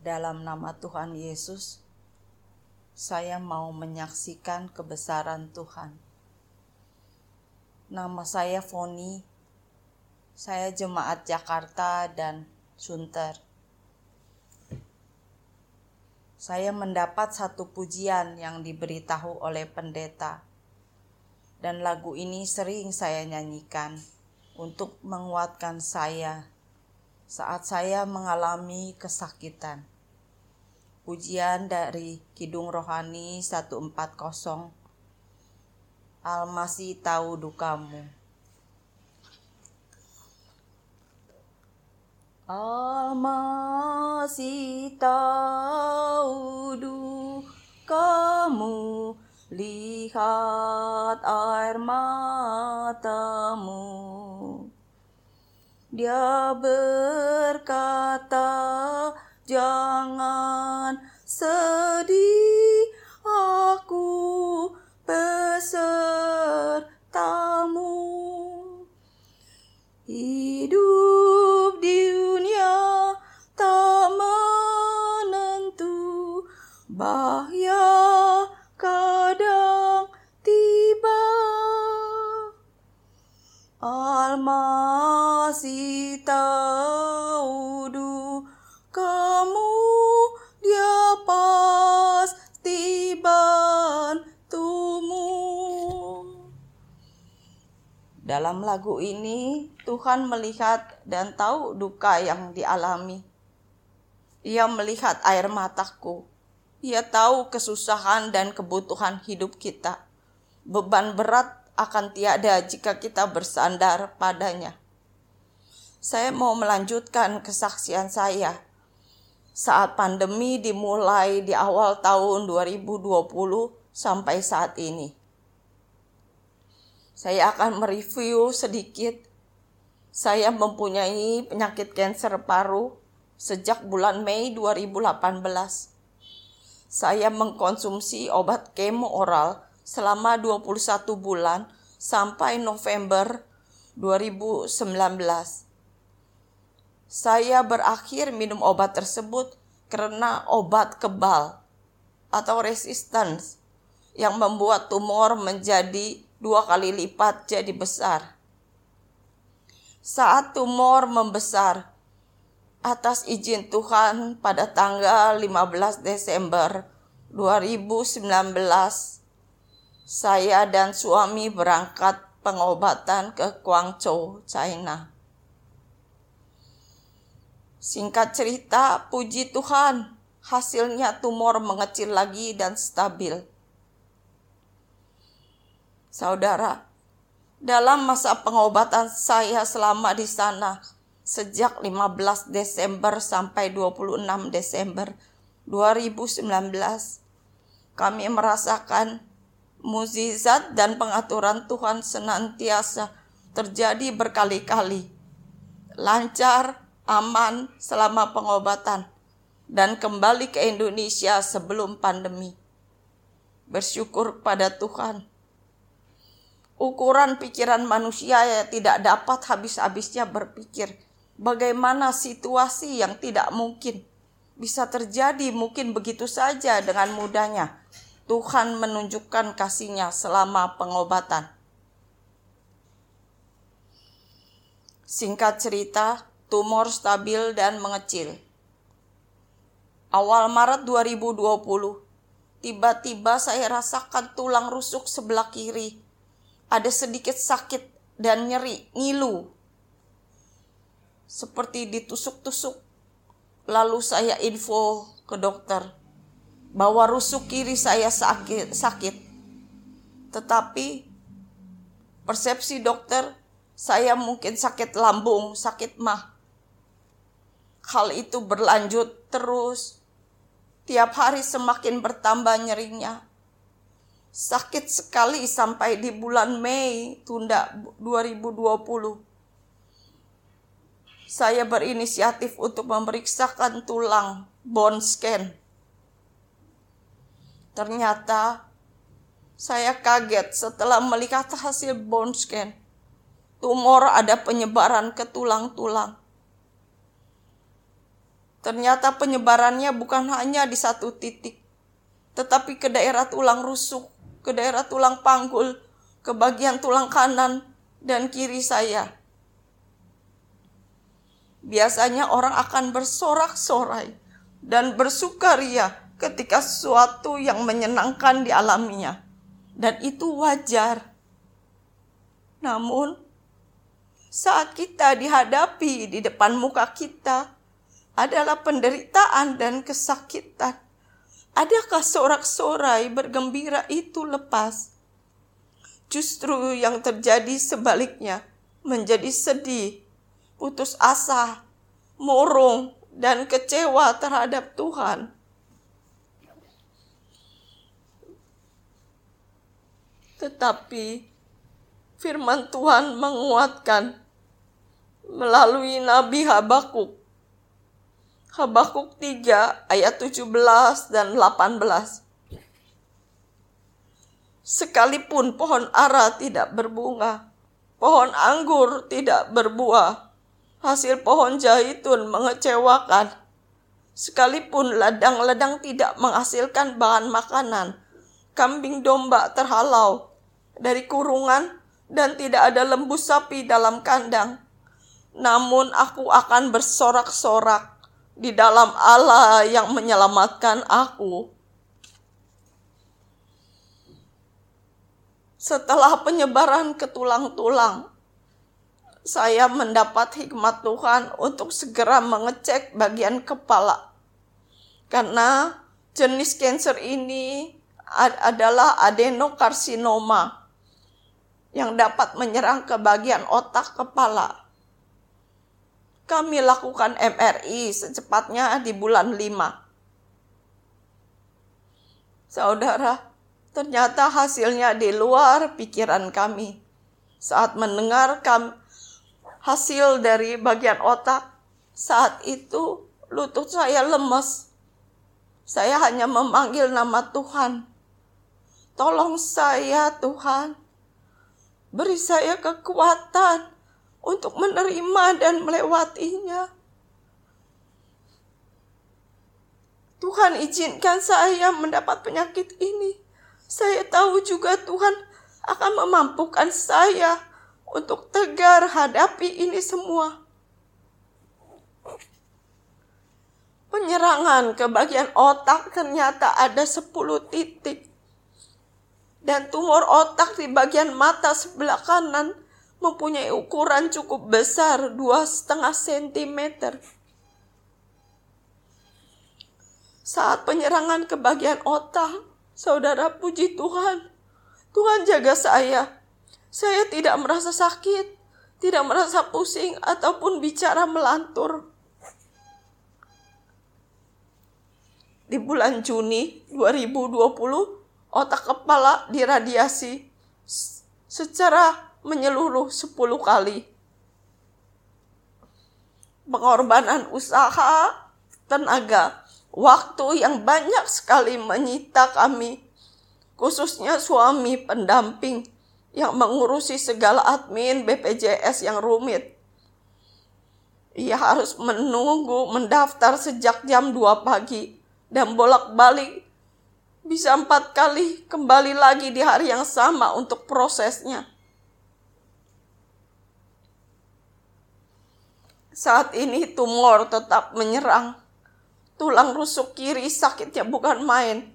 Dalam nama Tuhan Yesus, saya mau menyaksikan kebesaran Tuhan. Nama saya Foni, saya jemaat Jakarta dan Sunter. Saya mendapat satu pujian yang diberitahu oleh pendeta, dan lagu ini sering saya nyanyikan untuk menguatkan saya saat saya mengalami kesakitan. Pujian dari Kidung Rohani 140 Almasih tahu dukamu. Almasih tahu dukamu, lihat air matamu. Dia berkata, jangan sedih, aku besertamu. Lagu ini Tuhan melihat dan tahu duka yang dialami. Ia melihat air mataku. Ia tahu kesusahan dan kebutuhan hidup kita. Beban berat akan tiada jika kita bersandar padanya. Saya mau melanjutkan kesaksian saya. Saat pandemi dimulai di awal tahun 2020 sampai saat ini. Saya akan mereview sedikit. Saya mempunyai penyakit kanker paru sejak bulan Mei 2018. Saya mengkonsumsi obat kemo oral selama 21 bulan sampai November 2019. Saya berakhir minum obat tersebut karena obat kebal atau resistance yang membuat tumor menjadi dua kali lipat jadi besar. Saat tumor membesar, atas izin Tuhan pada tanggal 15 Desember 2019 saya dan suami berangkat pengobatan ke Guangzhou, China. Singkat cerita, puji Tuhan, hasilnya tumor mengecil lagi dan stabil. Saudara, dalam masa pengobatan saya selama di sana sejak 15 Desember sampai 26 Desember 2019, kami merasakan mukjizat dan pengaturan Tuhan senantiasa terjadi berkali-kali. Lancar, aman selama pengobatan dan kembali ke Indonesia sebelum pandemi. Bersyukur pada Tuhan. Ukuran pikiran manusia ya tidak dapat habis-habisnya berpikir bagaimana situasi yang tidak mungkin bisa terjadi mungkin begitu saja dengan mudahnya Tuhan menunjukkan kasihnya selama pengobatan. Singkat cerita, tumor stabil dan mengecil. Awal Maret 2020, tiba-tiba saya rasakan tulang rusuk sebelah kiri. Ada sedikit sakit dan nyeri, ngilu. Seperti ditusuk-tusuk. Lalu saya info ke dokter bahwa rusuk kiri saya sakit, sakit. Tetapi persepsi dokter saya mungkin sakit lambung, sakit mah. Hal itu berlanjut terus. Tiap hari semakin bertambah nyerinya. Sakit sekali sampai di bulan Mei tunda 2020. Saya berinisiatif untuk memeriksakan tulang bone scan Ternyata saya kaget setelah melihat hasil bone scan. Tumor ada penyebaran ke tulang-tulang. Ternyata penyebarannya bukan hanya di satu titik, tetapi ke daerah tulang rusuk, ke daerah tulang panggul, ke bagian tulang kanan dan kiri saya. Biasanya orang akan bersorak-sorai dan bersukaria ketika sesuatu yang menyenangkan dialaminya. Dan itu wajar. Namun, saat kita dihadapi di depan muka kita, adalah penderitaan dan kesakitan. Adakah sorak-sorai bergembira itu lepas? Justru yang terjadi sebaliknya, menjadi sedih, putus asa, murung, dan kecewa terhadap Tuhan. Tetapi firman Tuhan menguatkan melalui Nabi Habakuk Habakuk 3 ayat 17 dan 18. Sekalipun pohon ara tidak berbunga, pohon anggur tidak berbuah, hasil pohon zaitun mengecewakan. Sekalipun ladang-ladang tidak menghasilkan bahan makanan, kambing domba terhalau dari kurungan dan tidak ada lembu sapi dalam kandang. Namun aku akan bersorak-sorak di dalam Allah yang menyelamatkan aku. Setelah penyebaran ke tulang-tulang, saya mendapat hikmat Tuhan untuk segera mengecek bagian kepala. Karena jenis kanker ini adalah adenokarsinoma yang dapat menyerang ke bagian otak kepala. Kami lakukan MRI secepatnya di bulan 5. Saudara, ternyata hasilnya di luar pikiran kami. Saat mendengar kami, hasil dari bagian otak, saat itu lutut saya lemes. Saya hanya memanggil nama Tuhan. Tolong saya Tuhan. Beri saya kekuatan untuk menerima dan melewatinya. Tuhan izinkan saya mendapat penyakit ini. Saya tahu juga Tuhan akan memampukan saya untuk tegar hadapi ini semua. Penyerangan ke bagian otak ternyata ada 10 titik. Dan tumor otak di bagian mata sebelah kanan mempunyai ukuran cukup besar dua setengah sentimeter. Saat penyerangan ke bagian otak, saudara puji Tuhan. Tuhan jaga saya. Saya tidak merasa sakit, tidak merasa pusing, ataupun bicara melantur. Di bulan Juni 2020, otak kepala diradiasi secara menyeluruh 10 kali. Pengorbanan usaha, tenaga, waktu yang banyak sekali menyita kami, khususnya suami pendamping yang mengurusi segala admin BPJS yang rumit. Ia harus menunggu mendaftar sejak jam 2 pagi dan bolak-balik bisa empat kali kembali lagi di hari yang sama untuk prosesnya. Saat ini tumor tetap menyerang. Tulang rusuk kiri sakitnya bukan main.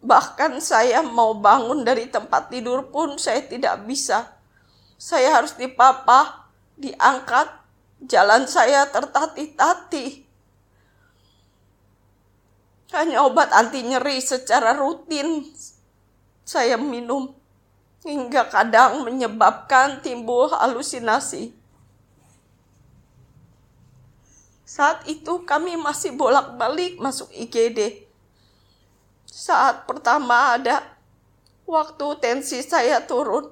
Bahkan saya mau bangun dari tempat tidur pun saya tidak bisa. Saya harus dipapah, diangkat, jalan saya tertati-tati. Hanya obat anti nyeri secara rutin saya minum hingga kadang menyebabkan timbul halusinasi. Saat itu kami masih bolak-balik masuk IGD. Saat pertama ada waktu tensi saya turun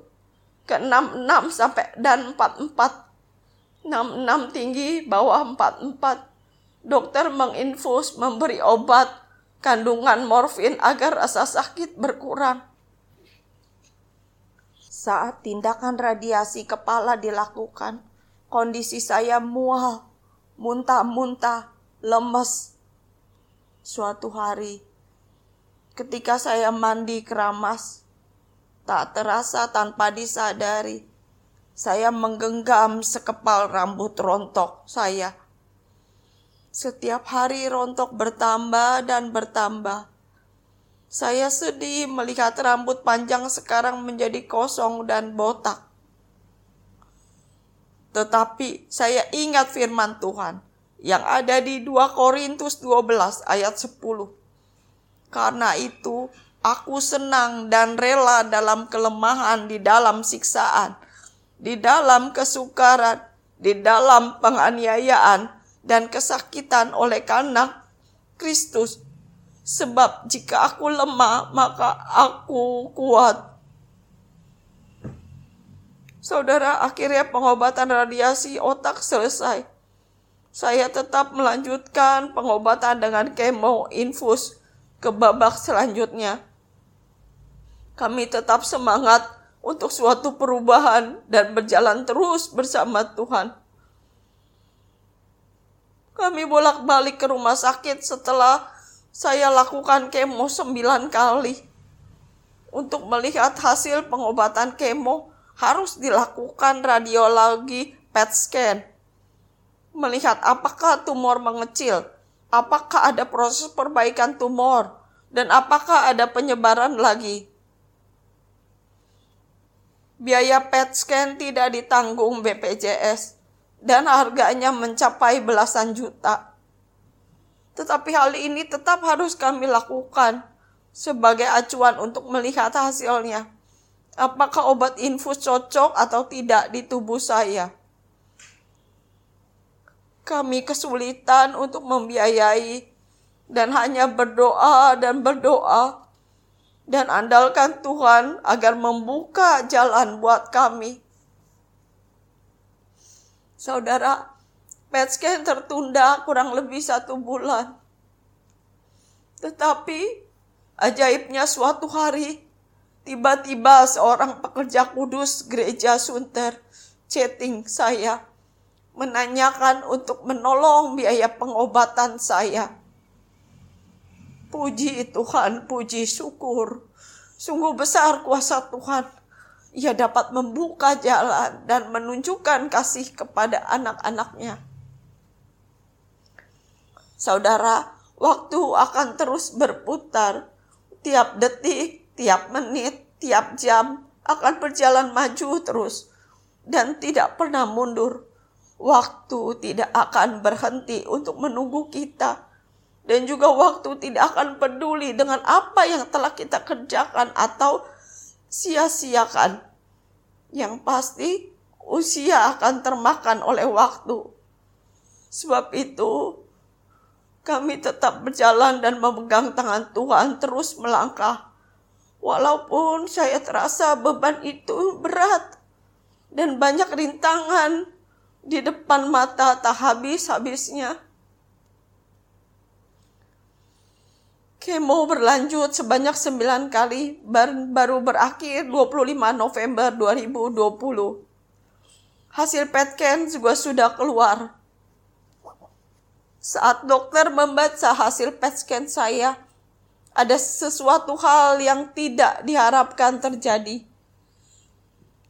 ke 66 sampai dan 44. 66 tinggi, bawah 44. Dokter menginfus memberi obat kandungan morfin agar rasa sakit berkurang. Saat tindakan radiasi kepala dilakukan, kondisi saya mual muntah-muntah, lemes. Suatu hari, ketika saya mandi keramas, tak terasa tanpa disadari, saya menggenggam sekepal rambut rontok saya. Setiap hari rontok bertambah dan bertambah. Saya sedih melihat rambut panjang sekarang menjadi kosong dan botak. Tetapi saya ingat firman Tuhan yang ada di 2 Korintus 12 ayat 10. Karena itu aku senang dan rela dalam kelemahan di dalam siksaan, di dalam kesukaran, di dalam penganiayaan dan kesakitan oleh karena Kristus. Sebab jika aku lemah, maka aku kuat. Saudara, akhirnya pengobatan radiasi otak selesai saya tetap melanjutkan pengobatan dengan kemo infus ke babak selanjutnya. Kami tetap semangat untuk suatu perubahan dan berjalan terus bersama Tuhan. Kami bolak-balik ke rumah sakit setelah saya lakukan kemo sembilan kali. Untuk melihat hasil pengobatan kemo harus dilakukan radiologi PET scan melihat apakah tumor mengecil, apakah ada proses perbaikan tumor, dan apakah ada penyebaran lagi. Biaya PET scan tidak ditanggung BPJS dan harganya mencapai belasan juta. Tetapi hal ini tetap harus kami lakukan sebagai acuan untuk melihat hasilnya. Apakah obat infus cocok atau tidak di tubuh saya? kami kesulitan untuk membiayai dan hanya berdoa dan berdoa dan andalkan Tuhan agar membuka jalan buat kami. Saudara, PET scan tertunda kurang lebih satu bulan. Tetapi ajaibnya suatu hari, tiba-tiba seorang pekerja kudus gereja Sunter chatting saya menanyakan untuk menolong biaya pengobatan saya. Puji Tuhan, puji syukur. Sungguh besar kuasa Tuhan. Ia dapat membuka jalan dan menunjukkan kasih kepada anak-anaknya. Saudara, waktu akan terus berputar. Tiap detik, tiap menit, tiap jam akan berjalan maju terus dan tidak pernah mundur Waktu tidak akan berhenti untuk menunggu kita. Dan juga waktu tidak akan peduli dengan apa yang telah kita kerjakan atau sia-siakan. Yang pasti usia akan termakan oleh waktu. Sebab itu kami tetap berjalan dan memegang tangan Tuhan terus melangkah. Walaupun saya terasa beban itu berat dan banyak rintangan di depan mata tak habis-habisnya. Kemo berlanjut sebanyak 9 kali baru berakhir 25 November 2020. Hasil PET scan juga sudah keluar. Saat dokter membaca hasil PET scan saya, ada sesuatu hal yang tidak diharapkan terjadi.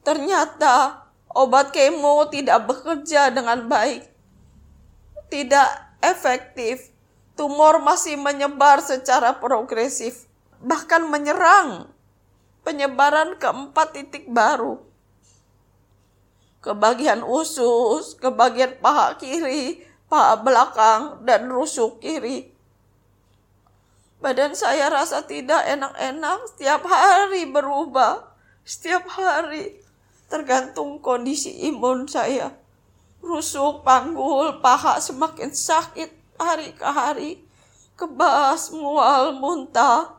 Ternyata obat kemo tidak bekerja dengan baik, tidak efektif, tumor masih menyebar secara progresif, bahkan menyerang penyebaran keempat titik baru. Ke bagian usus, ke bagian paha kiri, paha belakang, dan rusuk kiri. Badan saya rasa tidak enak-enak, setiap hari berubah, setiap hari tergantung kondisi imun saya. Rusuk, panggul, paha semakin sakit hari ke hari. Kebas, mual, muntah.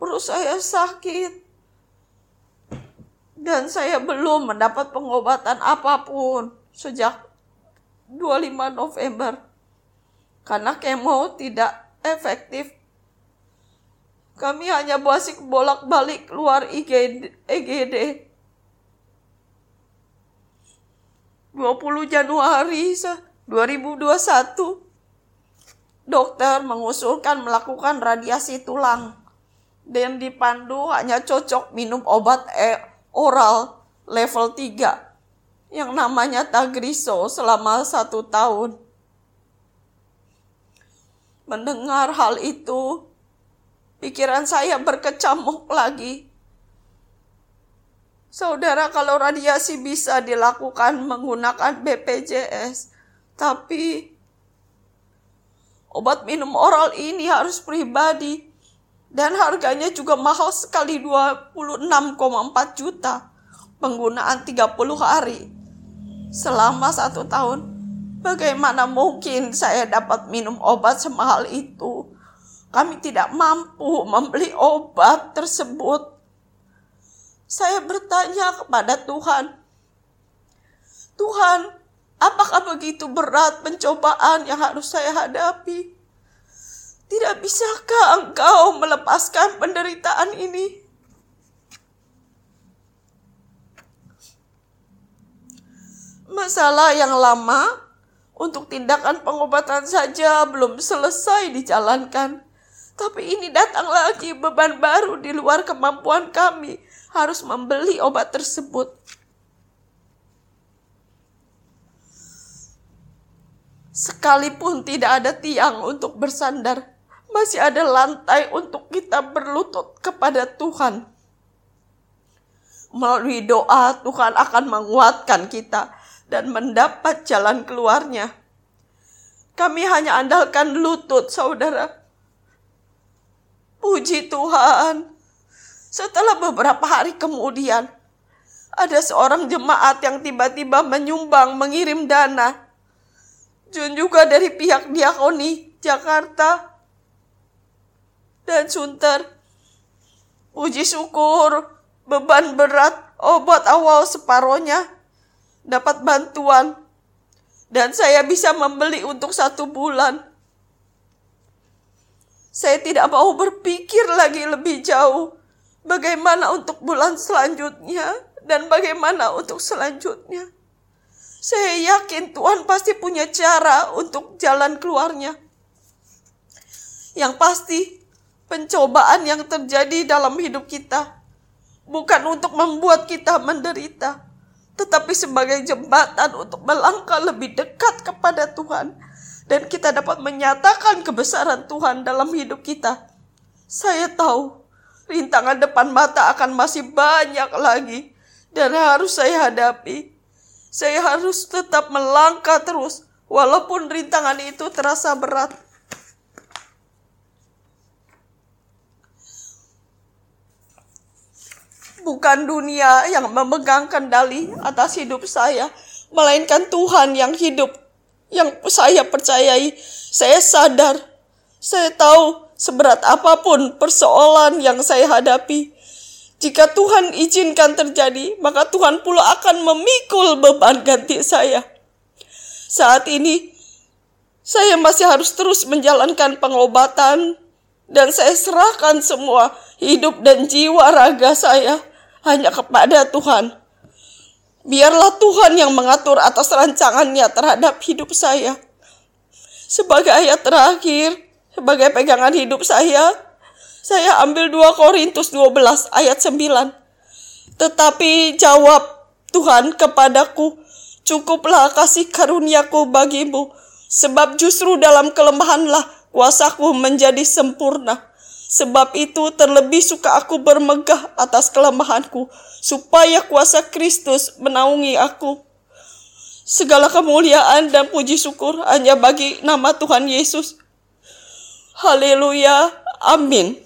Perut saya sakit. Dan saya belum mendapat pengobatan apa pun sejak 25 November. Karena kemo tidak efektif kami hanya basic bolak-balik keluar IGD, EGD 20 Januari 2021 dokter mengusulkan melakukan radiasi tulang. Dan dipandu hanya cocok minum obat e oral level 3 yang namanya Tagriso selama satu tahun. Mendengar hal itu, pikiran saya berkecamuk lagi. Saudara, kalau radiasi bisa dilakukan menggunakan BPJS, tapi obat minum oral ini harus pribadi dan harganya juga mahal sekali 26,4 juta penggunaan 30 hari selama satu tahun. Bagaimana mungkin saya dapat minum obat semahal itu? Kami tidak mampu membeli obat tersebut. Saya bertanya kepada Tuhan, Tuhan, apakah begitu berat pencobaan yang harus saya hadapi? Tidak bisakah engkau melepaskan penderitaan ini? Masalah yang lama untuk tindakan pengobatan saja belum selesai dijalankan. Tapi ini datang lagi beban baru di luar kemampuan kami harus membeli obat tersebut. Sekalipun tidak ada tiang untuk bersandar, masih ada lantai untuk kita berlutut kepada Tuhan. Melalui doa, Tuhan akan menguatkan kita dan mendapat jalan keluarnya. Kami hanya andalkan lutut, saudara. Puji Tuhan. Setelah beberapa hari kemudian, ada seorang jemaat yang tiba-tiba menyumbang mengirim dana. Dan juga dari pihak diakoni Jakarta dan Sunter. Puji syukur, beban berat, obat awal separohnya dapat bantuan dan saya bisa membeli untuk satu bulan. Saya tidak mau berpikir lagi lebih jauh bagaimana untuk bulan selanjutnya dan bagaimana untuk selanjutnya. Saya yakin Tuhan pasti punya cara untuk jalan keluarnya. Yang pasti, pencobaan yang terjadi dalam hidup kita bukan untuk membuat kita menderita, tetapi sebagai jembatan untuk melangkah lebih dekat kepada Tuhan dan kita dapat menyatakan kebesaran Tuhan dalam hidup kita. Saya tahu rintangan depan mata akan masih banyak lagi dan harus saya hadapi. Saya harus tetap melangkah terus walaupun rintangan itu terasa berat. bukan dunia yang memegang kendali atas hidup saya, melainkan Tuhan yang hidup, yang saya percayai. Saya sadar, saya tahu seberat apa pun persoalan yang saya hadapi. Jika Tuhan izinkan terjadi, maka Tuhan pula akan memikul beban ganti saya. Saat ini, saya masih harus terus menjalankan pengobatan, dan saya serahkan semua hidup dan jiwa raga saya hanya kepada Tuhan. Biarlah Tuhan yang mengatur atas rancangannya terhadap hidup saya. Sebagai ayat terakhir, sebagai pegangan hidup saya, saya ambil 2 Korintus 12 ayat 9. Tetapi jawab Tuhan kepadaku, cukuplah kasih karuniaku bagimu, sebab justru dalam kelemahanlah kuasaku menjadi sempurna. Sebab itu terlebih suka aku bermegah atas kelemahanku, supaya kuasa Kristus menaungi aku. Segala kemuliaan dan puji syukur hanya bagi nama Tuhan Yesus. Haleluya. Amin.